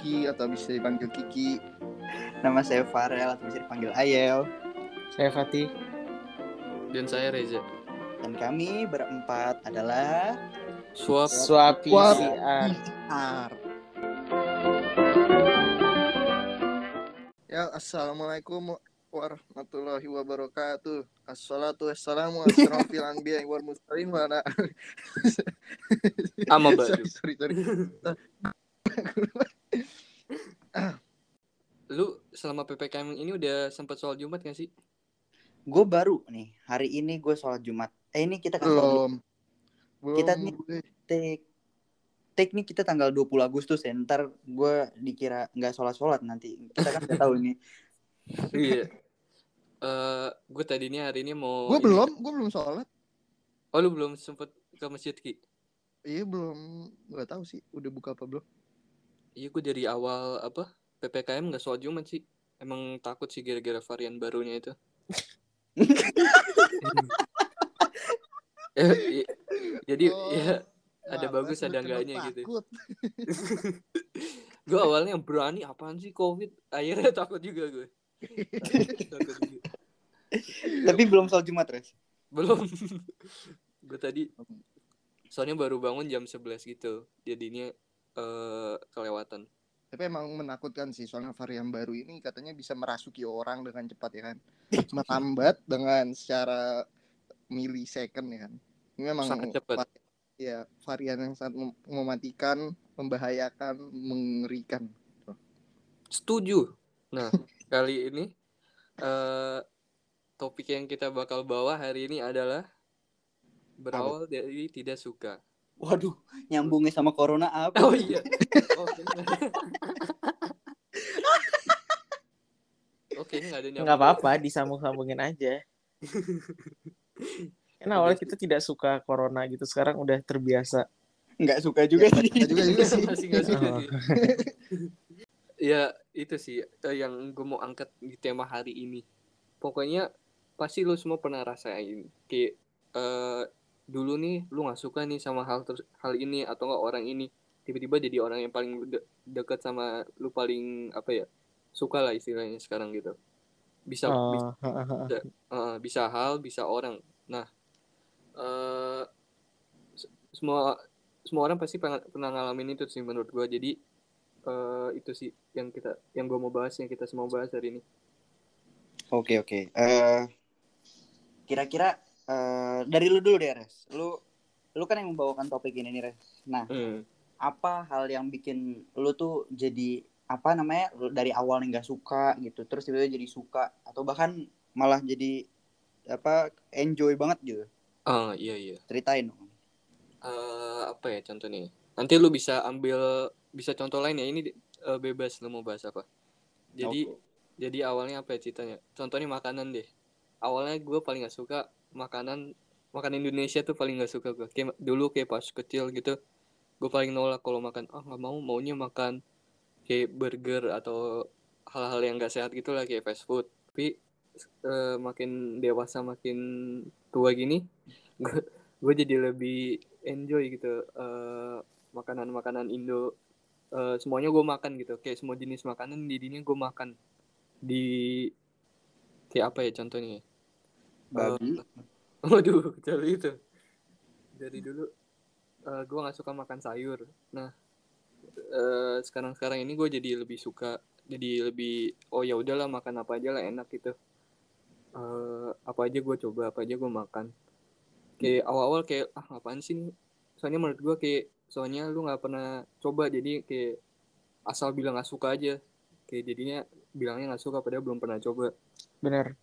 Rizky atau bisa dipanggil Kiki. Nama saya Farel atau bisa dipanggil Ayel. Saya Fatih. Dan saya Reza. Dan kami berempat adalah Swap Swap Swap. PCR. R. Ya, assalamualaikum warahmatullahi wabarakatuh. Assalatu wassalamu ala asyrafil anbiya'i wal mursalin wa ala sorry, Badu. sorry, sorry. Lu selama PPKM ini udah sempat soal Jumat gak sih? gue baru nih hari ini gue sholat Jumat. Eh ini kita kan sholat Belum. Belum. Kita nih- take take nih kita tanggal 20 Agustus ya. Ntar gue dikira nggak sholat sholat nanti. Kita kan nggak tahu ini. Iya. Eh, gue tadinya hari ini mau. Gue belum, gue belum sholat. Oh lu belum sempet ke masjid ki? Iya belum, nggak tahu sih udah buka apa belum. Iya gue dari awal apa PPKM nggak soal Jumat sih. Emang takut sih gara-gara varian barunya itu. Eh, i- jadi Oh, ya ada Wah, bagus ada enggaknya gitu. gue awalnya berani apaan sih covid akhirnya takut juga gue takut juga. Tapi belum sholat Jumat res. belum gue tadi soalnya baru bangun jam 11 gitu jadinya eh kelewatan Tapi emang menakutkan sih soalnya varian baru ini katanya bisa merasuki orang dengan cepat ya kan. Melambat dengan secara milisecond ya kan. Ini memang Sangat cepat. va- ya varian yang sangat mem- mematikan, membahayakan, mengerikan. setuju nah kali ini eh topik yang kita bakal bawa hari ini adalah berawal dari tidak suka Waduh, nyambungnya sama corona apa? oh iya oh. Oke, nggak ada nyambung. Nggak apa-apa, disambung-sambungin aja. Kan awalnya kita tidak suka corona gitu, sekarang udah terbiasa. Nggak suka juga sih. Nggak juga juga sih. Masih nggak suka Oh. sih. ya itu sih eh, yang gue mau angkat di tema hari ini. Pokoknya pasti lu semua pernah rasain kayak eh, dulu nih lu nggak suka nih sama hal ter- hal ini atau nggak orang ini tiba-tiba jadi orang yang paling de- deket sama lu paling apa ya suka lah istilahnya sekarang gitu. Bisa bisa Oh, Eh, bisa hal, bisa orang. Nah, eh se- semua semua orang pasti pernah, pernah ngalamin itu sih menurut gua. Jadi eh itu sih yang kita yang gua mau bahas, yang kita semua bahas hari ini. Oke oke. Eh, Kira-kira eh, dari lu dulu deh res. Lu lu kan yang membawakan topik ini nih res. Nah Hmm. apa hal yang bikin lu tuh jadi apa namanya lu dari awal nggak suka gitu terus tiba-tiba jadi suka atau bahkan malah jadi apa enjoy banget gitu Ah, iya iya. ceritain dong Eh apa ya contohnya? Nanti lu bisa ambil bisa contoh lain ya. Ini eh, bebas lu mau bahas apa. Jadi jadi awalnya apa ya ceritanya? Contohnya makanan deh. Awalnya gue paling gak suka makanan makanan Indonesia tuh paling gak suka gue. Kayak dulu kayak pas kecil gitu, gue paling nolak kalau makan. Ah nggak mau, maunya makan kayak burger atau hal-hal yang gak sehat gitu lah kayak fast food. Tapi eh, makin dewasa makin tua gini, gue jadi lebih enjoy gitu eh, makanan-makanan Indo. Eh, semuanya gue makan gitu, kayak semua jenis makanan jadinya gue makan di kayak apa ya contohnya babi Waduh, dari itu. Dari dulu eh gue nggak suka makan sayur. Nah, eh sekarang-sekarang ini gue jadi lebih suka, jadi lebih oh ya udahlah makan apa aja lah enak gitu. Eh apa aja gue coba, apa aja gue makan. Kayak awal-awal kayak ah apaan sih? Soalnya menurut gue kayak soalnya lu nggak pernah coba jadi kayak asal bilang nggak suka aja. Kayak jadinya bilangnya nggak suka padahal belum pernah coba. bener.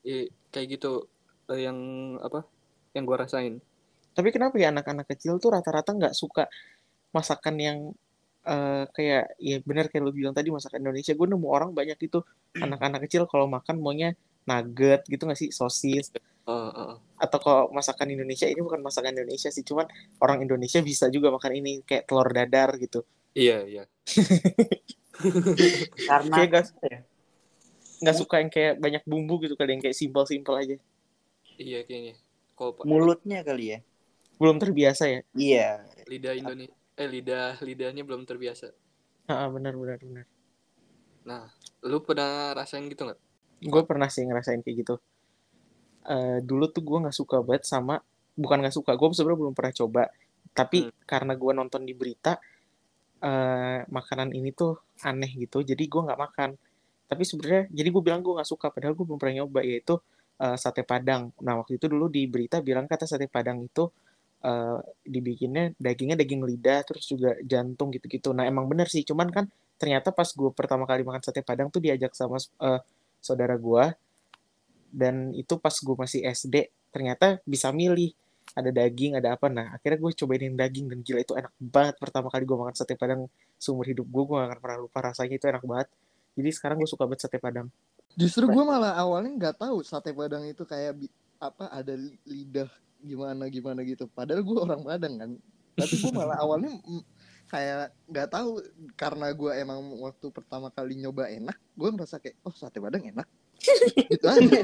Eh, kayak gitu eh, yang apa yang gue rasain Tapi kenapa ya anak-anak kecil tuh rata-rata nggak suka masakan yang eh, kayak ya bener kayak lu bilang tadi masakan Indonesia. Gue nemu orang banyak itu anak-anak kecil kalau makan maunya nugget gitu nggak sih sosis eh, eh. atau kalau masakan Indonesia ini bukan masakan Indonesia sih cuman orang Indonesia bisa juga makan ini kayak telur dadar gitu iya iya karena kayak gak, ya? Nggak suka yang kayak banyak bumbu gitu kali yang kayak simpel-simpel aja iya kayaknya kalau pa- mulutnya kali ya belum terbiasa ya iya lidah Indonesia eh lidah lidahnya belum terbiasa Ah, benar benar benar. Nah, lu pernah rasain gitu nggak? Gue pernah sih ngerasain kayak gitu. Eh dulu tuh gue nggak suka banget sama bukan nggak suka, gue sebenarnya belum pernah coba. Tapi Hmm. karena gue nonton di berita eh makanan ini tuh aneh gitu, jadi gue nggak makan. Tapi sebenarnya jadi gue bilang gue nggak suka, padahal gue belum pernah nyoba yaitu eh, sate padang. Nah waktu itu dulu di berita bilang kata sate padang itu eh, dibikinnya dagingnya daging lidah terus juga jantung gitu-gitu. Nah emang bener sih, cuman kan ternyata pas gue pertama kali makan sate padang tuh diajak sama eh, saudara gue dan itu pas gue masih SD ternyata bisa milih ada daging ada apa nah akhirnya gue cobain yang daging dan gila itu enak banget pertama kali gue makan sate padang seumur hidup gue gue gak akan pernah lupa rasanya itu enak banget jadi sekarang gue suka banget sate padang Justru gue malah awalnya nggak tahu sate padang itu kayak bi- apa ada li- lidah gimana gimana gitu. Padahal gue orang Padang kan. Tapi gue malah awalnya kayak nggak tahu karena gue emang waktu pertama kali nyoba enak, gue merasa kayak oh sate padang enak. gitu aja.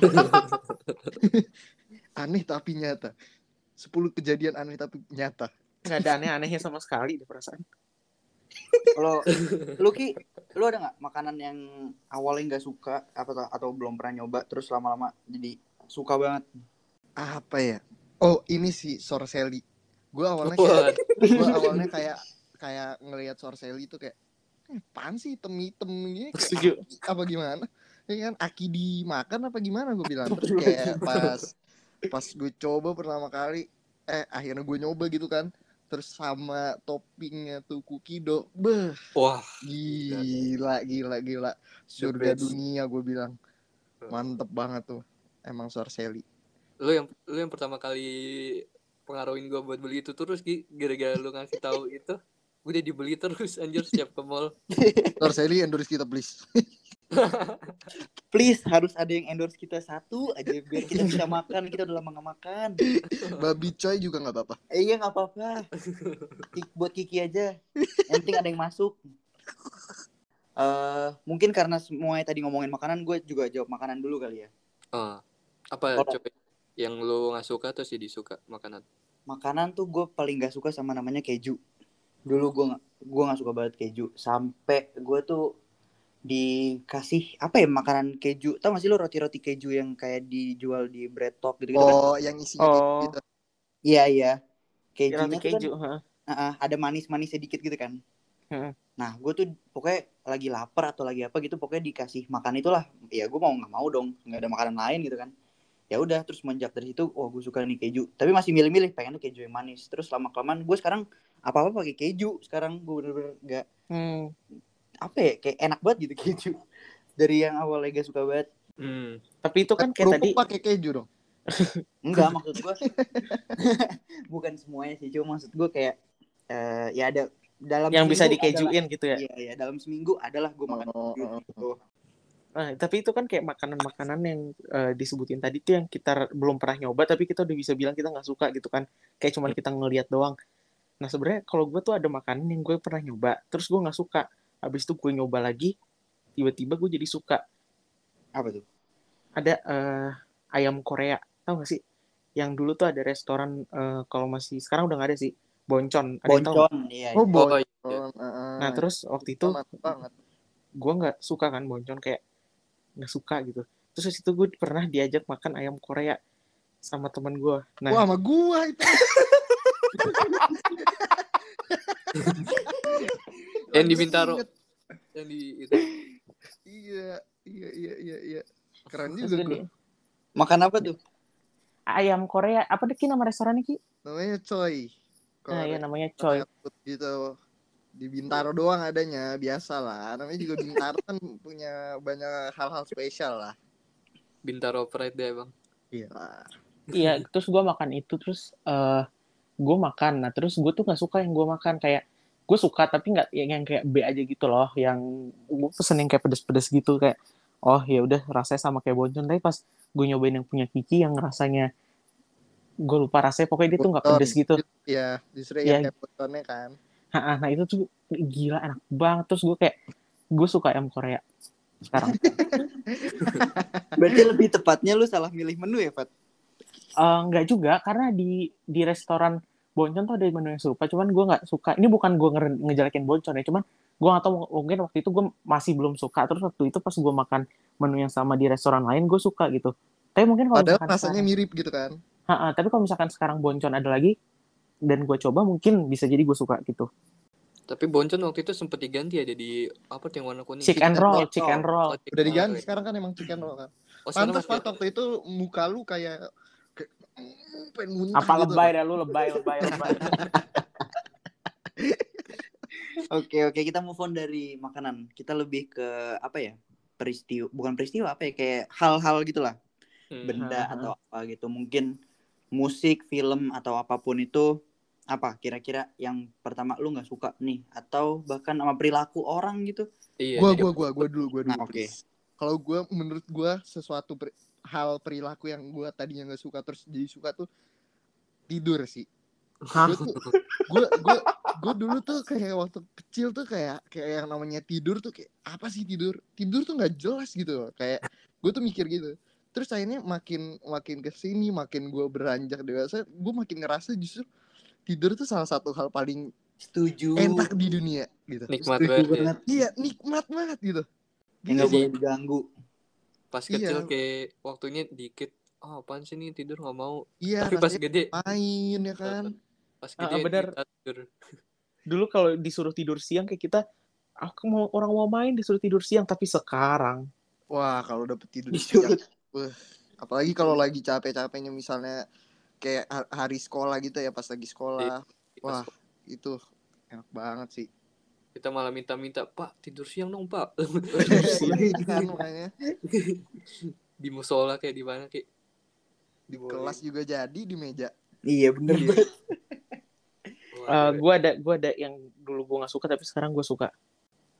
aneh tapi nyata. 10 kejadian aneh tapi nyata. nggak ada aneh-anehnya sama sekali deh perasaan Kalau lu Ki, lu ada nggak makanan yang awalnya nggak suka apa atau belum pernah nyoba terus lama-lama jadi suka banget? Apa ya? Oh ini sih sorseli. Gue awalnya kayak gue awalnya kayak kayak ngelihat sorseli itu kayak eh, apaan sih hitam-hitam gini? Kayak apa gimana? Ya kan aki dimakan apa gimana gue bilang. Terus kayak pas pas gue coba pertama kali eh akhirnya gue nyoba gitu kan terus sama toppingnya tuh kukido. Beh wah, gila gila gila surga dunia gue bilang. Mantep banget tuh. Emang sorseli lu yang lu yang pertama kali pengaruhin gua buat beli itu terus gara-gara lu ngasih tahu itu udah dibeli terus anjir setiap ke mall. Sorseli endorse kita please Please harus ada yang endorse kita satu aja biar kita bisa makan. Kita udah lama nggak makan. babi coy juga nggak apa-apa Eh, iya nggak apa-apa. Buat Kiki aja. Yang penting ada yang masuk. Eh mungkin karena semuanya tadi ngomongin makanan, gue juga jawab makanan dulu kali ya. Ah, apa Kalau- coba yang lu nggak suka terus jadi suka makanan Makanan tuh gue paling gak suka sama namanya keju. Dulu gue nggak gue nggak suka banget keju. Sampai gue tuh dikasih apa ya makanan keju. Tau gak sih lo roti-roti keju yang kayak dijual di bread talk gitu, -gitu kan? oh yang isinya Oh. gitu Iya iya. roti Kejunya tuh kan keju heeh. Ah, ah, ada manis-manis sedikit gitu kan. Heeh. Nah, gue tuh pokoknya lagi lapar atau lagi apa gitu, pokoknya dikasih makan itulah. Ya gue mau nggak mau dong, nggak ada makanan lain gitu kan. Ya udah, terus menjak dari situ, oh gue suka nih keju. Tapi masih milih-milih, pengennya keju yang manis. Terus lama kelamaan, gue sekarang apa apa pakai keju. Sekarang gue bener-bener nggak Hmm. Apa ya, kayak enak banget gitu keju. Dari yang awalnya gak suka banget. hmm. tapi itu kan kayak tadi pakai keju dong Enggak, maksud gue bukan semuanya sih, cuma maksud gue kayak eh, ya ada dalam yang bisa seminggu adalah- dikejuin gitu ya Iya, iya, dalam seminggu adalah gue makan Oh, keju oh, gitu. Nah, tapi itu kan kayak makanan-makanan yang eh, disebutin tadi tuh yang kita belum pernah nyoba tapi kita udah bisa bilang kita nggak suka gitu kan. Kayak cuman kita ngelihat doang. Nah, sebenarnya kalau gue tuh ada makanan yang gue pernah nyoba, terus gue nggak suka. Habis itu gue nyoba lagi, tiba-tiba gue jadi suka. Apa tuh? Ada eh, ayam Korea, tau gak sih? Yang dulu tuh ada restoran eh, kalau masih sekarang udah nggak ada sih. Boncon, ada yang tahu? Boncon, iya. oh iya. boy Oh, iya. Nah, terus waktu itu gue nggak suka kan boncon kayak nggak suka gitu terus itu gue pernah diajak makan ayam Korea sama teman gue nah wah sama gua itu yang di Aduh, Bintaro inget. yang di itu. Iya iya iya iya iya. Keren terus juga gue Makan apa tuh? ayam Korea. Apa deh Ki, nama restorannya ki? Namanya coy nah Korea ya namanya Choi. gitu. Di Bintaro doang adanya biasa lah namanya juga Bintaro kan punya banyak hal-hal spesial lah. Bintaro Pride deh bang. Iya. Iya terus gue makan itu terus eh gue makan. Nah terus gue tuh nggak suka yang gue makan. Kayak gue suka tapi nggak yang, yang kayak B aja gitu loh yang gue pesen yang kayak pedes-pedes gitu kayak oh ya udah rasanya sama kayak boncon tapi pas gue nyobain yang punya Kiki yang rasanya gue lupa rasanya pokoknya dia tuh nggak pedes gitu. Iya justru Iya. yang kayak boconnya kan. Nah itu tuh gila enak banget. Terus gue kayak gue suka ayam Korea sekarang. Berarti lebih tepatnya lu salah milih menu ya, Fat? Eh, nggak juga karena di di restoran Boncon tuh ada menu yang serupa cuman gue nggak suka ini bukan gue nge ngejelekin Boncon ya cuman gue gak tau mungkin waktu itu gue masih belum suka terus waktu itu pas gue makan menu yang sama di restoran lain gue suka gitu tapi mungkin kalau Padahal rasanya sekarang- mirip gitu kan. Ha-ha, tapi kalau misalkan sekarang boncon ada lagi dan gue coba mungkin bisa jadi gue suka gitu Tapi boncon waktu itu sempet diganti ya jadi apa tuh yang warna kuning? chick and and roll roll. chick and roll Oh, chick Udah diganti roll. sekarang kan emang chicken roll kan. Oh, Pantas ada. waktu itu muka lu kayak, pengen muntah apa gitu. lebay dah lu lebay lebay lebay Oke oke kita move on dari makanan. Kita lebih ke apa ya? Peristiwa bukan peristiwa apa ya kayak hal-hal gitulah. Hmm. Benda ha. atau apa gitu. Mungkin musik, film atau apa pun itu apa kira-kira yang pertama lu nggak suka nih atau bahkan sama perilaku orang gitu. Iya. Gua gua gua gua dulu gua dulu. Nah, oke. please. Kalau gua menurut gua sesuatu hal perilaku yang gua tadinya nggak suka terus jadi suka tuh tidur sih. Gue gue gue gue dulu tuh kayak waktu kecil tuh kayak kayak yang namanya tidur tuh kayak apa sih tidur tidur tuh nggak jelas gitu loh kayak gue tuh mikir gitu terus akhirnya makin makin ke sini makin gue beranjak dewasa gue makin ngerasa justru tidur tuh salah satu hal paling Setuju. enak di dunia gitu Nikmat Setuju banget ya. banget. iya nikmat banget gitu nggak Jadi- boleh diganggu. Pas Iya. kecil kayak waktunya dikit. Oh, apaan sih nih tidur nggak mau. iya Tapi pas gede, main ya kan pas Ah, gede bener. kita tidur. dulu kalau disuruh tidur siang kayak kita aku mau orang mau main disuruh tidur siang tapi sekarang wah kalau dapet tidur Disuruh. siang, apalagi kalau lagi capek-capeknya misalnya kayak ha- hari sekolah gitu ya pas lagi sekolah Wah. Pas itu enak banget sih kita malah minta-minta, Pak tidur siang dong Pak. Kan makanya di musola kayak di mana kayak di kelas juga jadi di meja Iya bener Iya. banget. Eh, gue ada gue ada yang dulu gue nggak suka tapi sekarang gue suka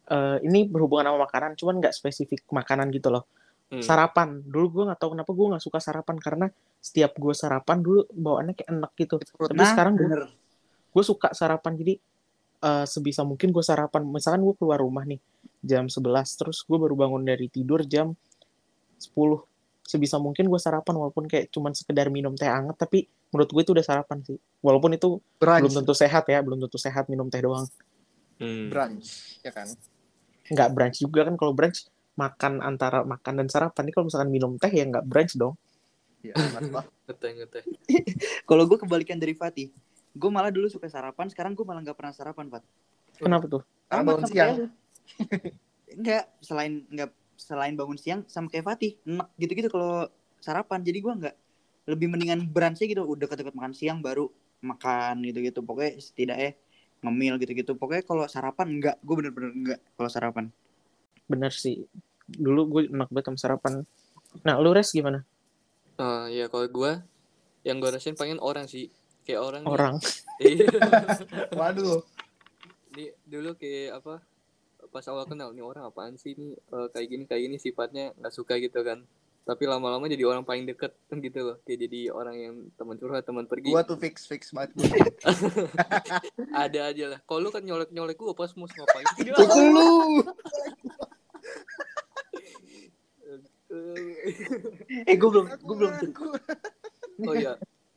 Eh, ini berhubungan sama makanan cuman nggak spesifik makanan gitu loh Hmm. sarapan dulu gue nggak tahu kenapa gue nggak suka sarapan karena setiap gue sarapan dulu bawaannya kayak enak gitu tapi Nah, sekarang gue bener. gue suka sarapan jadi eh, sebisa mungkin gue sarapan. Misalkan gue keluar rumah nih jam 11 terus gue baru bangun dari tidur jam 10 sebisa mungkin gue sarapan walaupun kayak cuman sekedar minum teh hangat tapi menurut gue itu udah sarapan sih. Walaupun itu belum brunch tentu sehat ya belum tentu sehat minum teh doang. Hmm. brunch ya kan? Nggak brunch juga kan kalau brunch makan antara makan dan sarapan. Ini kalau misalkan minum teh ya nggak brunch dong. Ya. Ngeteh ngeteh. Kalau gue kebalikan dari Fatih, gue malah dulu suka sarapan, sekarang gue malah nggak pernah sarapan, Pat. kenapa tuh Karena bangun sama siang. Enggak, selain enggak selain bangun siang sama kayak Fatih, enak gitu-gitu kalau sarapan. Jadi gue nggak lebih mendingan brunch gitu, udah deket-deket makan siang baru makan gitu-gitu. Pokoknya setidaknya ngemil gitu-gitu. Pokoknya kalau sarapan enggak, gue bener-bener enggak kalau sarapan. bener sih dulu gue enak banget sama sarapan nah lu res gimana Nah, ya kalau gua yang gue rasain pengen orang sih. Kayak orang. orang Iya. waduh Di, dulu kayak apa? Pas awal kenal nih orang apaan sih nih eh, kayak gini kayak gini sifatnya nggak suka gitu kan. Tapi lama-lama jadi orang paling deket kan gitu loh. Kayak jadi orang yang teman curhat, teman pergi. gua tuh fix fix banget. Ada aja lah. Kalau lu kan nyolek-nyolek gua pas mau ngapain? Itu lu. Eh gue belum gue belum oh.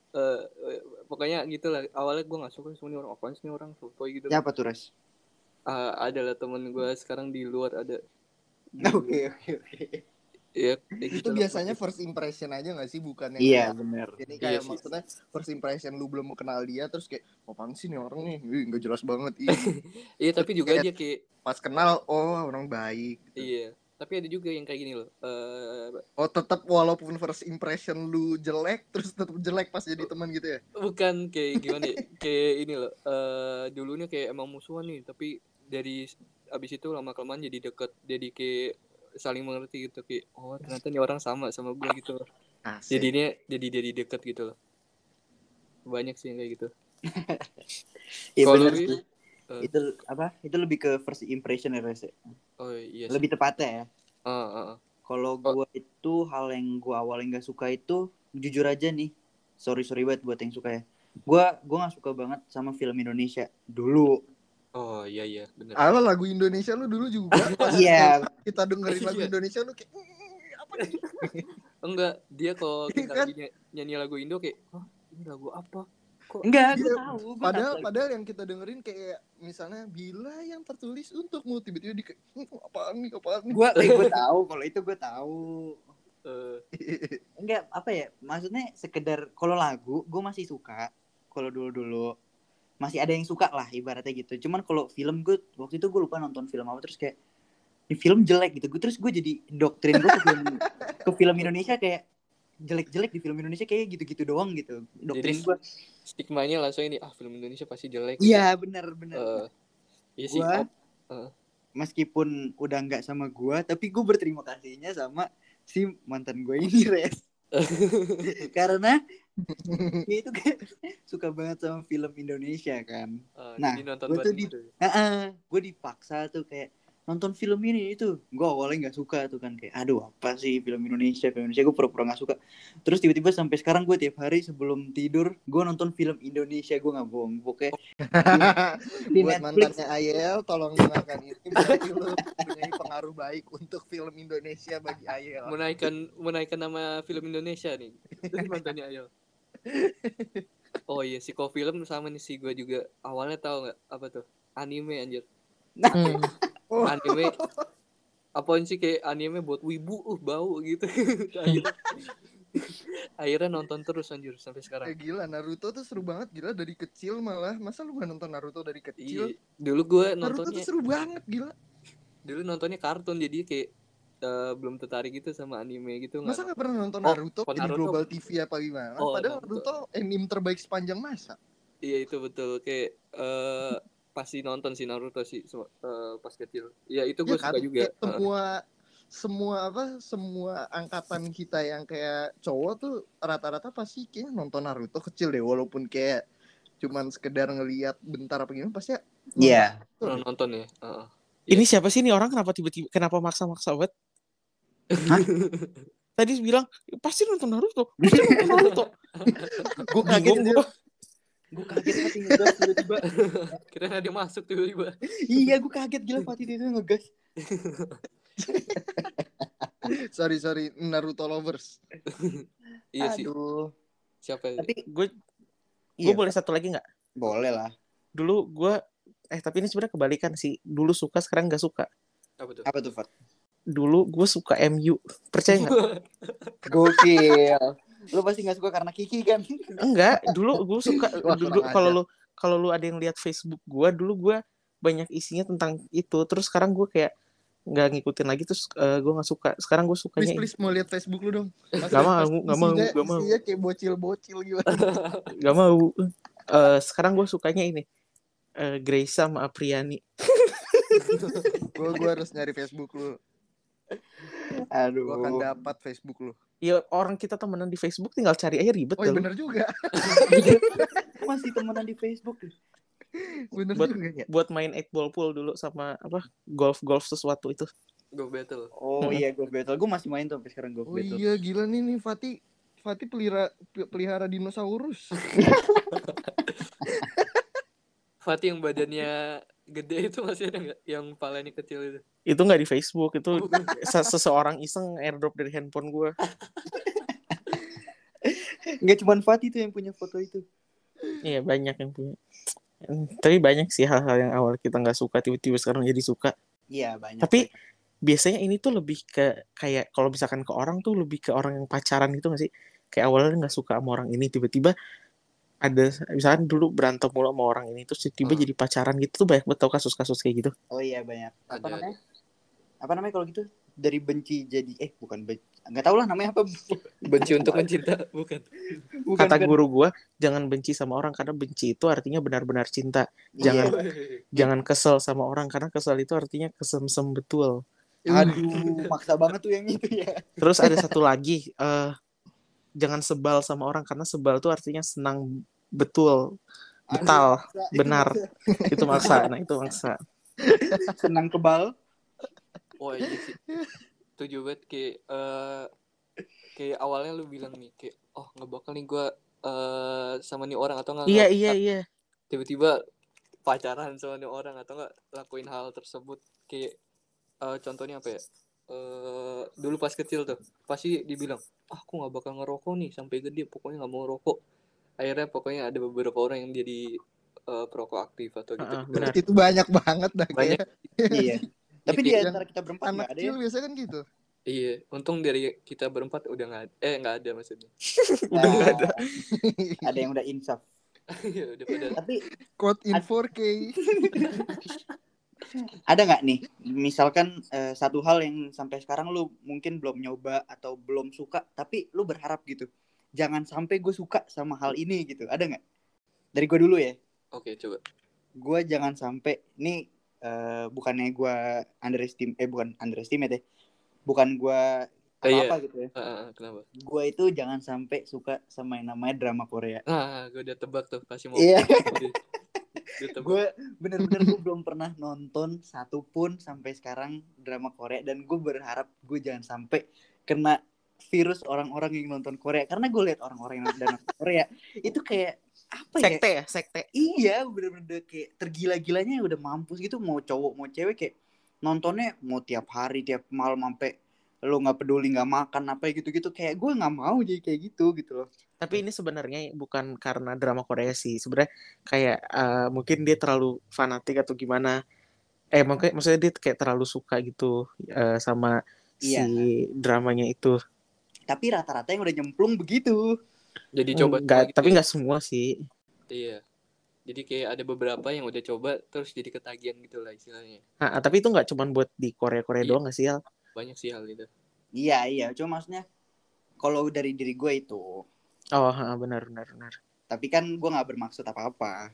Eh, eh, pokoknya gitu lah. Awalnya gua nggak suka sama ini orang apaan sih ini orang sotoy gitu. Siapa tuh, Res? Ah, ada lah temen gua sekarang di luar ada. Oke, oke, oke. Iya, gitu itu lah. biasanya first impression aja gak sih bukan yang Iya, kayak- bener. ini Iya kayak sih. maksudnya first impression lu belum kenal dia terus kayak apaan sih nih orang nih Ih, nggak jelas banget Iya, tapi juga Kayak- aja kayak pas kenal oh orang baik gitu. iya. Tapi ada juga yang kayak gini loh. Eh oh tetap walaupun first impression lu jelek terus tetap jelek pas jadi teman gitu ya bukan kayak gimana ya? kayak ini loh. Eh dulunya kayak emang musuhan nih, tapi dari abis itu lama kelamaan jadi deket, jadi kayak saling mengerti gitu kayak oh ternyata nih orang sama sama gue gitu loh. Asik. Jadinya jadi jadi deket gitu loh. Banyak sih yang kayak gitu. Iya sih. Eh, Itu apa? Itu lebih ke first impression ya, Res. ya? oh iya sih. Lebih tepatnya ya. Ah, ah, ah. Kalau Oh. gua itu hal yang gua awalnya nggak suka itu jujur aja nih. Sorry sorry banget buat yang suka ya. Gua gua nggak suka banget sama film Indonesia dulu. Oh iya iya bener. Ala lagu Indonesia lu dulu juga Iya, kita dengerin lagu Iya. Indonesia lu kayak "Ih, apa nih Enggak, dia kalau kita Kan? lagi ny- nyanyi lagu Indo kayak, "Hah, ini lagu apa?" Kok Enggak, gue Iya, tahu. Gua Padahal tahu. padahal yang kita dengerin kayak misalnya bila yang tertulis untukmu tiba-tiba di "Hmm, apaan nih apaan nih. Gua, eh, gua tahu. Kalau itu gue tahu. eh, Enggak, apa ya? Maksudnya sekedar kalau lagu gue masih suka. Kalau dulu-dulu masih ada yang suka lah ibaratnya gitu. Cuman kalau film gue waktu itu gue lupa nonton film apa terus kayak film jelek gitu. Gue terus gue jadi doktrin gue ke film ke film Indonesia kayak jelek-jelek di film Indonesia kayak gitu-gitu doang gitu. Doktrin Jadi- gue. stigmanya langsung ini ah film Indonesia pasti jelek Iya, benar benar. Eh, iya sih Gua- op- Meskipun udah nggak sama gue, tapi gue berterima kasihnya sama si mantan gue ini, Res. Karena dia itu kan suka banget sama film Indonesia kan. eh, Nah, gua tuh di- gitu. gue dipaksa tuh kayak nonton film ini itu gue awalnya nggak suka tuh kan kayak aduh apa sih film Indonesia film Indonesia? Gue pura-pura nggak suka. Terus tiba-tiba sampai sekarang gue tiap hari sebelum tidur gue nonton film Indonesia gue nggak bohong pokoknya di Buat Netflix. mantannya Ayel tolong dengarkan ini berarti lu punya pengaruh baik untuk film Indonesia bagi Ayel. menaikkan menaikkan nama film Indonesia nih. Dari mantannya Ayo oh iya si film sama nih si gue juga. Awalnya tahu nggak apa tuh? Anime anjir. Hmm. Oh. anime. Apaan sih kayak anime buat wibu uh bau gitu. Akhirnya, akhirnya nonton terus anjir sampai sekarang. Eh, gila Naruto tuh seru banget. Gila dari kecil malah. Masa lu gak nonton Naruto dari iya kecil dulu gue Naruto tuh nontonnya seru banget gila. Dulu nontonnya kartun jadi kayak eh, belum tertarik gitu sama anime gitu masa nggak gak pernah nonton Oh, Naruto? oh, di Naruto. Global TV apa gimana? Oh, padahal Naruto. Naruto anime terbaik sepanjang masa. Iya itu betul. Kayak eh pasti nonton si Naruto sih so- eh, pas kecil. Iya itu gue Ya kan? suka juga. Kayak semua semua apa semua angkatan kita yang kayak cowok tuh rata-rata pasti kayaknya nonton Naruto kecil deh walaupun kayak cuman sekedar ngelihat bentar apa gimana pasti Iya Eh, pernah nonton ya. Heeh. Ini siapa sih nih orang kenapa tiba-tiba kenapa maksa-maksa banget? Tadi bilang pasti nonton Naruto, pasti nonton Naruto. gue kaget gua. Gue kaget Fatih ngegas tiba-tiba Kira dia masuk tiba-tiba. iya gue kaget gila Fatih dia tuh ngegas sorry sorry Naruto lovers Iya sih. aduh Siapa? ya? tapi Gue iya, gue boleh satu lagi nggak? boleh lah Dulu gue eh tapi ini sebenarnya kebalikan sih. Dulu suka sekarang nggak suka. Apa tuh? apa tuh Fat Dulu gue suka MU. Percaya nggak? gokil lu pasti nggak suka karena Kiki kan Enggak. Dulu gue suka. Dulu kalau lu kalau lu ada yang lihat Facebook gue, dulu gue banyak isinya tentang itu. Terus sekarang gue kayak nggak ngikutin lagi terus gue nggak suka. Sekarang gue please sukanya please mau lihat Facebook lu dong Gak mau, gak mau, Isinya- gak mau. isinya kayak bocil-bocil gimana Gak mau. Eh, sekarang gue sukanya ini. Eh, Grace sama Apriani. gua gua harus nyari Facebook lu aduh gua akan dapat Facebook lu Ya orang kita temenan di Facebook tinggal cari aja ribet oh iya lu. bener juga masih temenan di Facebook bener Buat- juga ya Buat main eight ball pool dulu sama apa golf golf sesuatu itu. Go battle. oh iya gue battle gue masih main tuh sampai sekarang gue oh battle iya gila nih nih Fatih Fatih pelihara pelihara dinosaurus Fatih yang badannya gede itu masih ada nggak? Yang palanya kecil itu. Itu nggak di Facebook, itu se- seseorang iseng airdrop dari handphone gue. nggak cuma Fatih tuh yang punya foto itu Iya banyak yang punya. Tapi banyak sih hal-hal yang awal kita nggak suka tiba-tiba sekarang jadi suka. iya banyak Tapi biasanya ini tuh lebih ke kayak kalau misalkan ke orang tuh lebih ke orang yang pacaran gitu gak sih? Kayak awalnya nggak suka sama orang ini tiba-tiba ada misalkan dulu berantem mulu sama orang ini terus tiba-tiba Hmm. jadi pacaran gitu tuh banyak betul kasus-kasus kayak gitu. oh iya banyak apa Ada, namanya apa namanya kalau gitu dari benci jadi eh bukan benci nggak tahu lah namanya apa Benci untuk mencinta, bukan. bukan, Kata bukan. guru gua jangan benci sama orang karena benci itu artinya benar-benar cinta. Iya. Jangan jangan kesel sama orang karena kesel itu artinya kesemsem betul. aduh maksa banget tuh yang itu ya Terus ada satu lagi eh jangan sebal sama orang karena sebal itu artinya senang betul. Betal, Aduh, benar. Itu maksa. Nah, itu maksa. senang kebal Wah iya sih. Setuju banget kayak eh kayak awalnya lu bilang nih kayak oh nggak bakal nih gue eh sama nih orang atau nggak Iya, nggak- iya, iya. tiba-tiba pacaran sama nih orang atau nggak lakuin hal tersebut kayak eh, contohnya apa ya eh dulu pas kecil tuh pasti dibilang ah aku nggak bakal ngerokok nih sampai gede pokoknya nggak mau rokok akhirnya pokoknya ada beberapa orang yang jadi eh, perokok aktif atau gitu. Heeh, benar. itu banyak banget dah Banyak. iya tapi di antara kita berempat anak nggak ada kecil ya biasanya kan gitu Iya, untung dari kita berempat udah nggak ada. Eh nggak ada maksudnya. Udah nggak ada. ada yang udah insaf Iya udah pada. tapi quote in Ad- 4K ada nggak nih misalkan eh, satu hal yang sampai sekarang lu mungkin belum nyoba atau belum suka tapi lu berharap gitu jangan sampai gue suka sama hal ini gitu ada nggak dari gue dulu ya Oke coba. gue jangan sampai ini eh, bukannya gue underestimate eh bukan underestimate ya bukan gue apa Eh, apa gitu ya Ah, ah, ah, kenapa? gue itu jangan sampai suka sama yang namanya drama Korea Ah, gue udah tebak tuh pasti mau. Iya. Tebak. gue bener-bener gue belum pernah nonton satu pun sampai sekarang drama Korea dan gue berharap gue jangan sampai kena virus orang-orang yang nonton Korea karena gue lihat orang-orang yang nonton Korea itu kayak apa ya Sekte ya, sekte. iya bener-bener kayak tergila-gilanya udah mampus gitu mau cowok mau cewek kayak nontonnya mau tiap hari tiap malam sampai lo nggak peduli nggak makan apa gitu-gitu kayak gue nggak mau jadi kayak gitu gitu loh Tapi ini sebenarnya bukan karena drama Korea sih. Sebenarnya kayak eh, mungkin dia terlalu fanatik atau gimana. Eh mungkin maksudnya dia kayak terlalu suka gitu eh, sama Iya. si dramanya itu. Tapi rata-rata yang udah nyemplung begitu Jadi coba Enggak, gitu tapi ya. nggak semua sih. Iya. Jadi kayak ada beberapa yang udah coba terus jadi ketagihan gitu lah istilahnya. Nah, tapi itu nggak cuma buat di Korea-Korea Iya. doang nggak sih, Al? Banyak sih hal itu. iya iya cuma maksudnya kalau dari diri gue itu Oh, benar benar benar. tapi kan gue nggak bermaksud apa-apa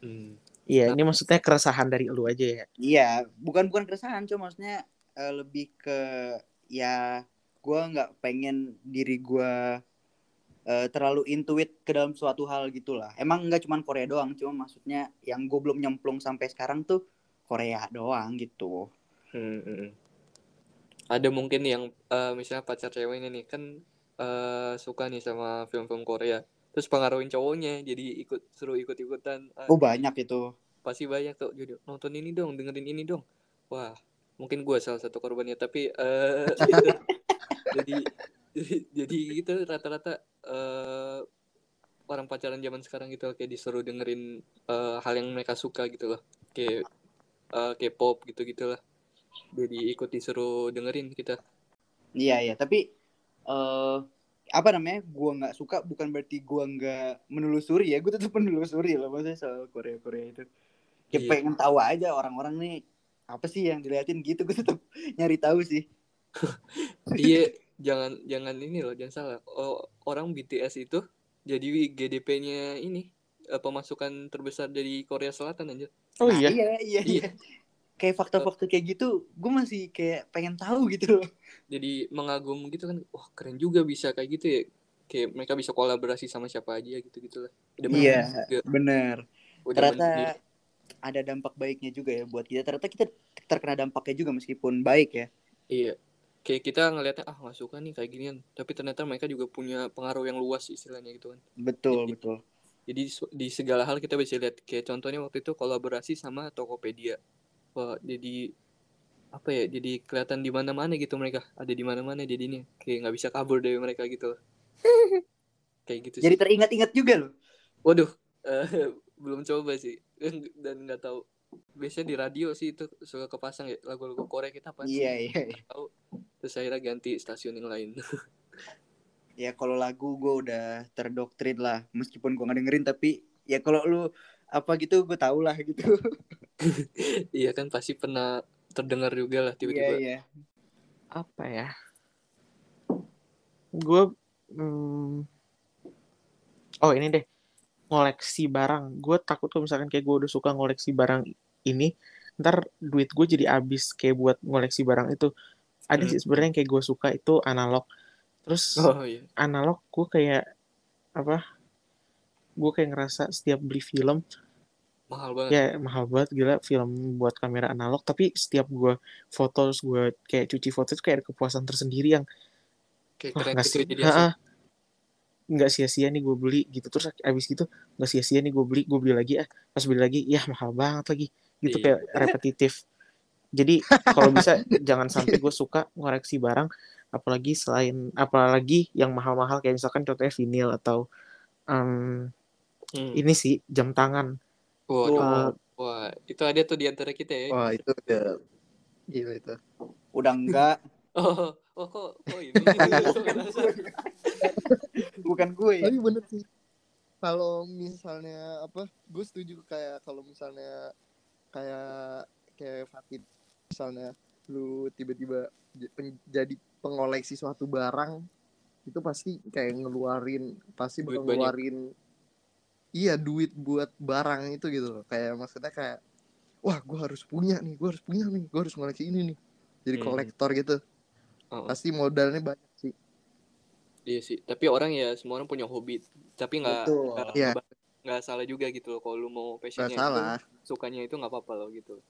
Hmm. Iya, ini maksudnya keresahan dari lu aja ya. iya bukan bukan keresahan cuma maksudnya eh, lebih ke ya gue nggak pengen diri gue eh, terlalu intuit ke dalam suatu hal gitulah emang nggak cuma Korea doang cuma maksudnya yang gue belum nyemplung sampai sekarang tuh Korea doang gitu Hmm, hmm, hmm. Ada mungkin yang eh, misalnya pacar ceweknya nih kan eh, suka nih sama film-film Korea. Terus pengaruhin cowoknya jadi ikut suruh ikut-ikutan. Ah, oh banyak itu pasti banyak tuh jadi nonton ini dong dengerin ini dong wah mungkin gue salah satu korbannya tapi itu. jadi jadi jadi gitu rata-rata eh orang pacaran zaman sekarang gitu kayak disuruh dengerin eh, hal yang mereka suka gitu loh. Kayak eh, K-pop gitu gitulah jadi ikut disuruh dengerin kita. Iya iya. Tapi eh apa namanya? Gua nggak suka bukan berarti gua nggak menelusuri ya. Gue tetap menelusuri loh maksudnya soal Korea Korea itu. Kayak Iya. pengen tahu aja orang-orang nih apa sih yang diliatin gitu? Gue tetap nyari tahu sih iya jangan jangan ini loh jangan salah. Orang BTS itu jadi GDP-nya ini eh, pemasukan terbesar dari Korea Selatan aja Oh Nah, iya. iya iya. iya. Kayak fakta-fakta kayak gitu gue masih kayak pengen tahu gitu. Loh jadi mengagum gitu kan wah keren juga bisa kayak gitu ya. Kayak mereka bisa kolaborasi sama siapa aja gitu gitu lah. Udah Iya. juga. bener. Udah ternyata mandiri. ada dampak baiknya juga ya buat kita. Ternyata kita terkena dampaknya juga meskipun baik ya. Iya kayak kita ngelihatnya ah nggak suka nih kayak ginian. Tapi ternyata mereka juga punya pengaruh yang luas istilahnya gitu kan. Betul Jadi- betul. jadi di, segala hal kita bisa lihat. Kayak contohnya waktu itu kolaborasi sama Tokopedia. Wah jadi apa ya jadi kelihatan di mana-mana gitu mereka. Ada di mana-mana jadinya. Kayak nggak bisa kabur dari mereka gitu. Kayak gitu jadi sih. teringat-ingat juga loh. Waduh eh, belum coba sih. Dan nggak tahu biasanya di radio sih itu suka kepasang ya lagu-lagu Korea kita apa iya iya iya. terus akhirnya ganti stasiun yang lain. Ya kalau lagu gue udah terdoktrin lah. Meskipun gue nggak dengerin tapi ya kalau lu apa gitu gue tau lah gitu. Iya kan pasti pernah terdengar juga lah iya tiba-tiba. Iya Apa ya? Gue hmm, Oh, ini deh. Ngoleksi barang. Gue takut kalau misalkan kayak gue udah suka ngoleksi barang ini, ntar duit gue jadi habis kayak buat ngoleksi barang itu. Ada Hmm. sih sebenarnya yang kayak gue suka itu analog. Terus oh iya analog gue kayak apa? Gue kayak ngerasa setiap beli film mahal banget ya mahal banget gila film buat kamera analog tapi setiap gue foto terus gue kayak cuci foto itu kayak ada kepuasan tersendiri yang kayak keren gitu ya jadi. Nggak sia-sia nih gue beli gitu terus abis gitu nggak sia-sia nih gue beli gue beli lagi ah pas beli lagi ya mahal banget lagi gitu Iya. kayak repetitif jadi kalau bisa jangan sampai gue suka ngoreksi barang apalagi selain apalagi yang mahal-mahal kayak misalkan contohnya vinil atau em, Hmm. ini sih jam tangan. Waduh. Eh, Wah, itu ada tuh di antara kita ya. Wah itu udah gila itu. Udah enggak. Oh, oh kok, oh ini. Bukan gue ya. Tapi bener sih. Kalau misalnya apa, gue setuju kayak kalau misalnya kayak kayak Fatih misalnya lu tiba-tiba jadi pengoleksi suatu barang itu pasti kayak ngeluarin pasti Duit bakal banyak. ngeluarin iya duit buat barang itu gitu loh kayak maksudnya kayak wah gue harus punya nih gue harus punya nih gue harus ngoleksi ini nih jadi Hmm. kolektor gitu Oh, pasti modalnya banyak sih iya sih. Tapi orang ya semua orang punya hobi. Tapi nggak nggak nggak salah juga gitu loh. Kalau lu mau passionnya salah itu, sukanya itu nggak apa-apa loh gitu.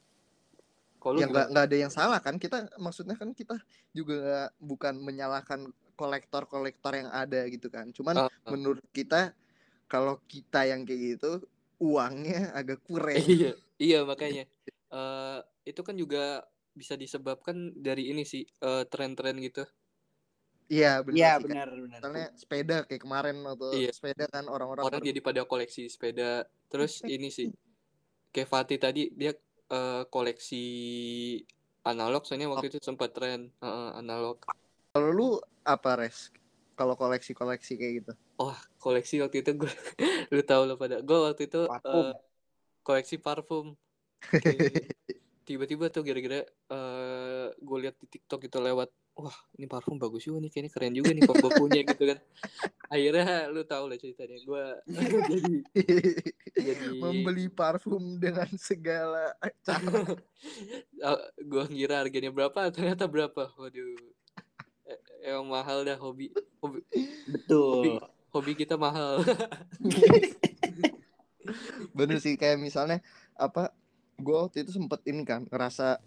Kalau ya nggak nggak ada yang salah kan kita maksudnya kan kita juga bukan menyalahkan kolektor-kolektor yang ada gitu kan cuman ah. menurut kita kalau kita yang kayak gitu uangnya agak kurang iya, iya makanya. Eh itu kan juga bisa disebabkan dari ini sih eh, tren-tren gitu. iya benar Iya benar benar. misalnya sepeda kayak kemarin atau Iya. sepeda kan orang-orang Orang baru- jadi pada koleksi sepeda. Terus ini sih kayak Fatih tadi dia eh, koleksi analog soalnya waktu itu sempat tren eh, analog. kalau lu apa res kalau koleksi-koleksi kayak gitu Oh, koleksi waktu itu gue lu tahu lo pada. Gue waktu itu Parfum. eh, koleksi parfum. Kayak Tiba-tiba tuh gara-gara eh gue lihat di TikTok itu lewat, wah ini parfum bagus juga nih, kayaknya keren juga nih kok gue punya gitu kan. Akhirnya lu tahu lah ceritanya. Gue jadi jadi membeli parfum dengan segala cara gue ngira harganya berapa, ternyata berapa. Waduh. E- Emang mahal dah hobi. Hobi, Betul. hobi kita mahal. bener sih kayak misalnya apa gue waktu itu sempet ini kan ngerasa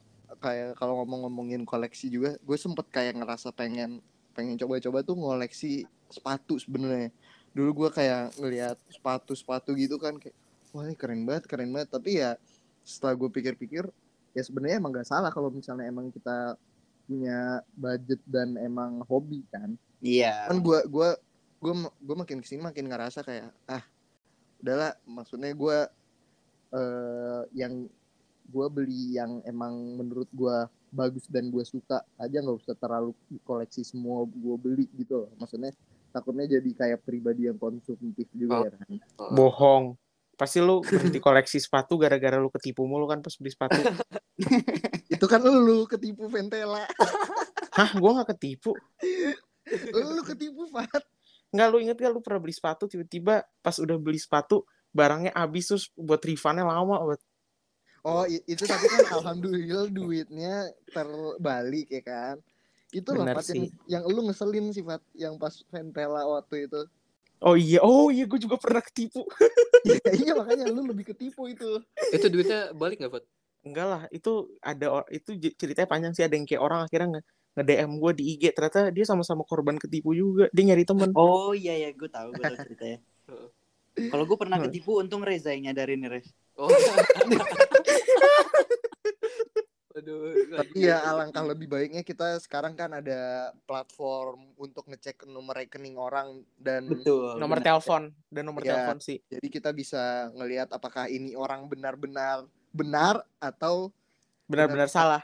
kayak kalau ngomong-ngomongin koleksi juga gue sempet kayak ngerasa pengen pengen coba-coba tuh ngoleksi sepatu sebenarnya. Dulu gue kayak ngelihat sepatu-sepatu gitu kan kayak wah ini keren banget keren banget. Tapi ya setelah gue pikir-pikir ya sebenarnya emang gak salah kalau misalnya emang kita punya budget dan emang hobi kan. Iya. kan gue gua gue gue makin ke sini makin ngerasa kayak ah udahlah maksudnya gue eh yang gue beli yang emang menurut gue bagus dan gue suka aja nggak usah terlalu koleksi semua gue beli gitu loh maksudnya takutnya jadi kayak pribadi yang konsumtif juga ya kan Bohong. Pasti lu berhenti koleksi sepatu gara-gara lu ketipu mulu kan pas beli sepatu. itu kan lu ketipu Ventela Hah, gua nggak ketipu. lu ketipu Fat Nggak, lu inget gak lu pernah beli sepatu tiba-tiba pas udah beli sepatu barangnya habis terus buat refundnya lama banget. Oh itu tapi kan alhamdulillah duitnya terbalik ya kan itu loh Fat yang, sih. yang lu ngeselin sih Fat yang pas Ventela waktu itu Oh iya, oh iya gue juga pernah ketipu. Ya, iya makanya lu lebih ketipu itu. itu duitnya balik nggak, Fat? Enggak lah, itu ada itu ceritanya panjang sih ada yang kayak orang akhirnya nge, nge-DM gue di IG ternyata dia sama-sama korban ketipu juga. Dia nyari temen. Oh iya ya, gue tahu gue tahu ceritanya. Heeh. Kalau gue pernah ketipu, untung Reza yang nyadarin nih, Rez. Oh. Aduh. Tapi ya alangkah lebih baiknya kita sekarang kan ada platform untuk ngecek nomor rekening orang dan Betul. Nomor benar. telepon dan nomor Iya. telepon sih. jadi kita bisa ngelihat apakah ini orang benar-benar benar atau Benar-benar salah.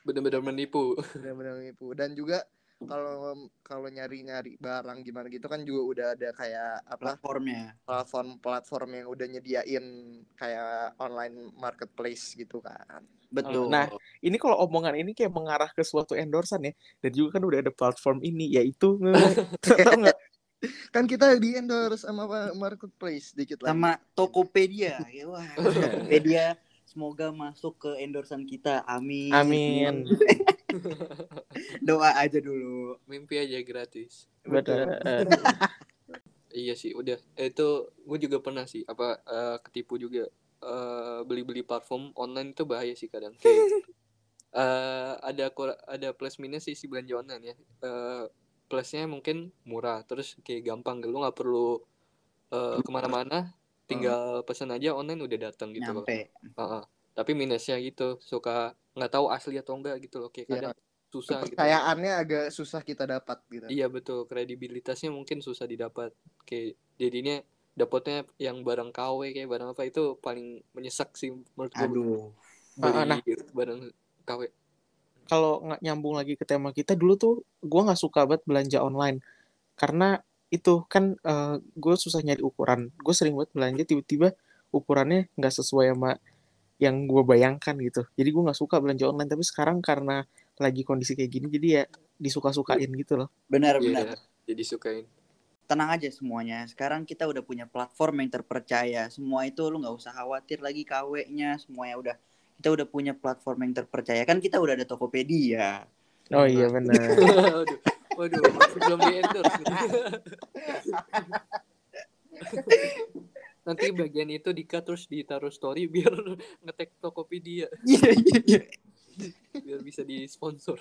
Bener-bener menipu. benar-benar menipu dan juga kalau kalau nyari-nyari barang gimana gitu kan juga udah ada kayak apa platformnya. platform-platform yang udah nyediain kayak online marketplace gitu kan. Betul. Nah, Ini kalau omongan ini kayak mengarah ke suatu endorsan ya. Dan juga kan udah ada platform ini yaitu nggak? Kan kita di endorse sama apa, marketplace dikit lagi. sama Tokopedia. Ya, Wah, Tokopedia semoga masuk ke endorsan kita. Amin. Amin. Doa aja dulu. Mimpi aja gratis. Betul. Iya sih, udah. Eh, Itu gue juga pernah sih apa eh, ketipu juga Eh, beli-beli parfum online itu bahaya sih kadang. Kayak eh, ada kur- ada plus minus sih si belanja online ya. Eh, plusnya mungkin murah, terus kayak gampang, lu nggak perlu eh, ke mana-mana, tinggal pesan aja online udah datang gitu loh. Nyampe. Heeh. Tapi minusnya gitu, suka nggak tahu asli atau enggak gitu loh, kayak Iya. kadang susah gitu. Kepercayaannya agak susah kita dapat gitu. Iya betul, kredibilitasnya mungkin susah didapat. Kayak jadinya dapatnya yang barang KW kayak barang apa itu paling menyesak sih menurut gue Aduh. beli Ah, nah. barang KW kalau nggak nyambung lagi ke tema kita dulu tuh gue nggak suka banget belanja online karena itu kan gue susah nyari ukuran gue sering banget belanja tiba-tiba ukurannya nggak sesuai sama yang gue bayangkan gitu jadi gue nggak suka belanja online tapi sekarang karena lagi kondisi kayak gini jadi ya disuka-sukain gitu loh Benar Iya, benar. jadi sukain Tenang aja semuanya. Sekarang kita udah punya platform yang terpercaya. Semua itu lu nggak usah khawatir lagi KW-nya. Semuanya udah kita udah punya platform yang terpercaya. Kan kita udah ada Tokopedia. oh iya benar waduh waduh belum di endorse. nanti bagian itu dikat terus ditaruh story biar ngetek Tokopedia Iya iya iya. biar bisa disponsor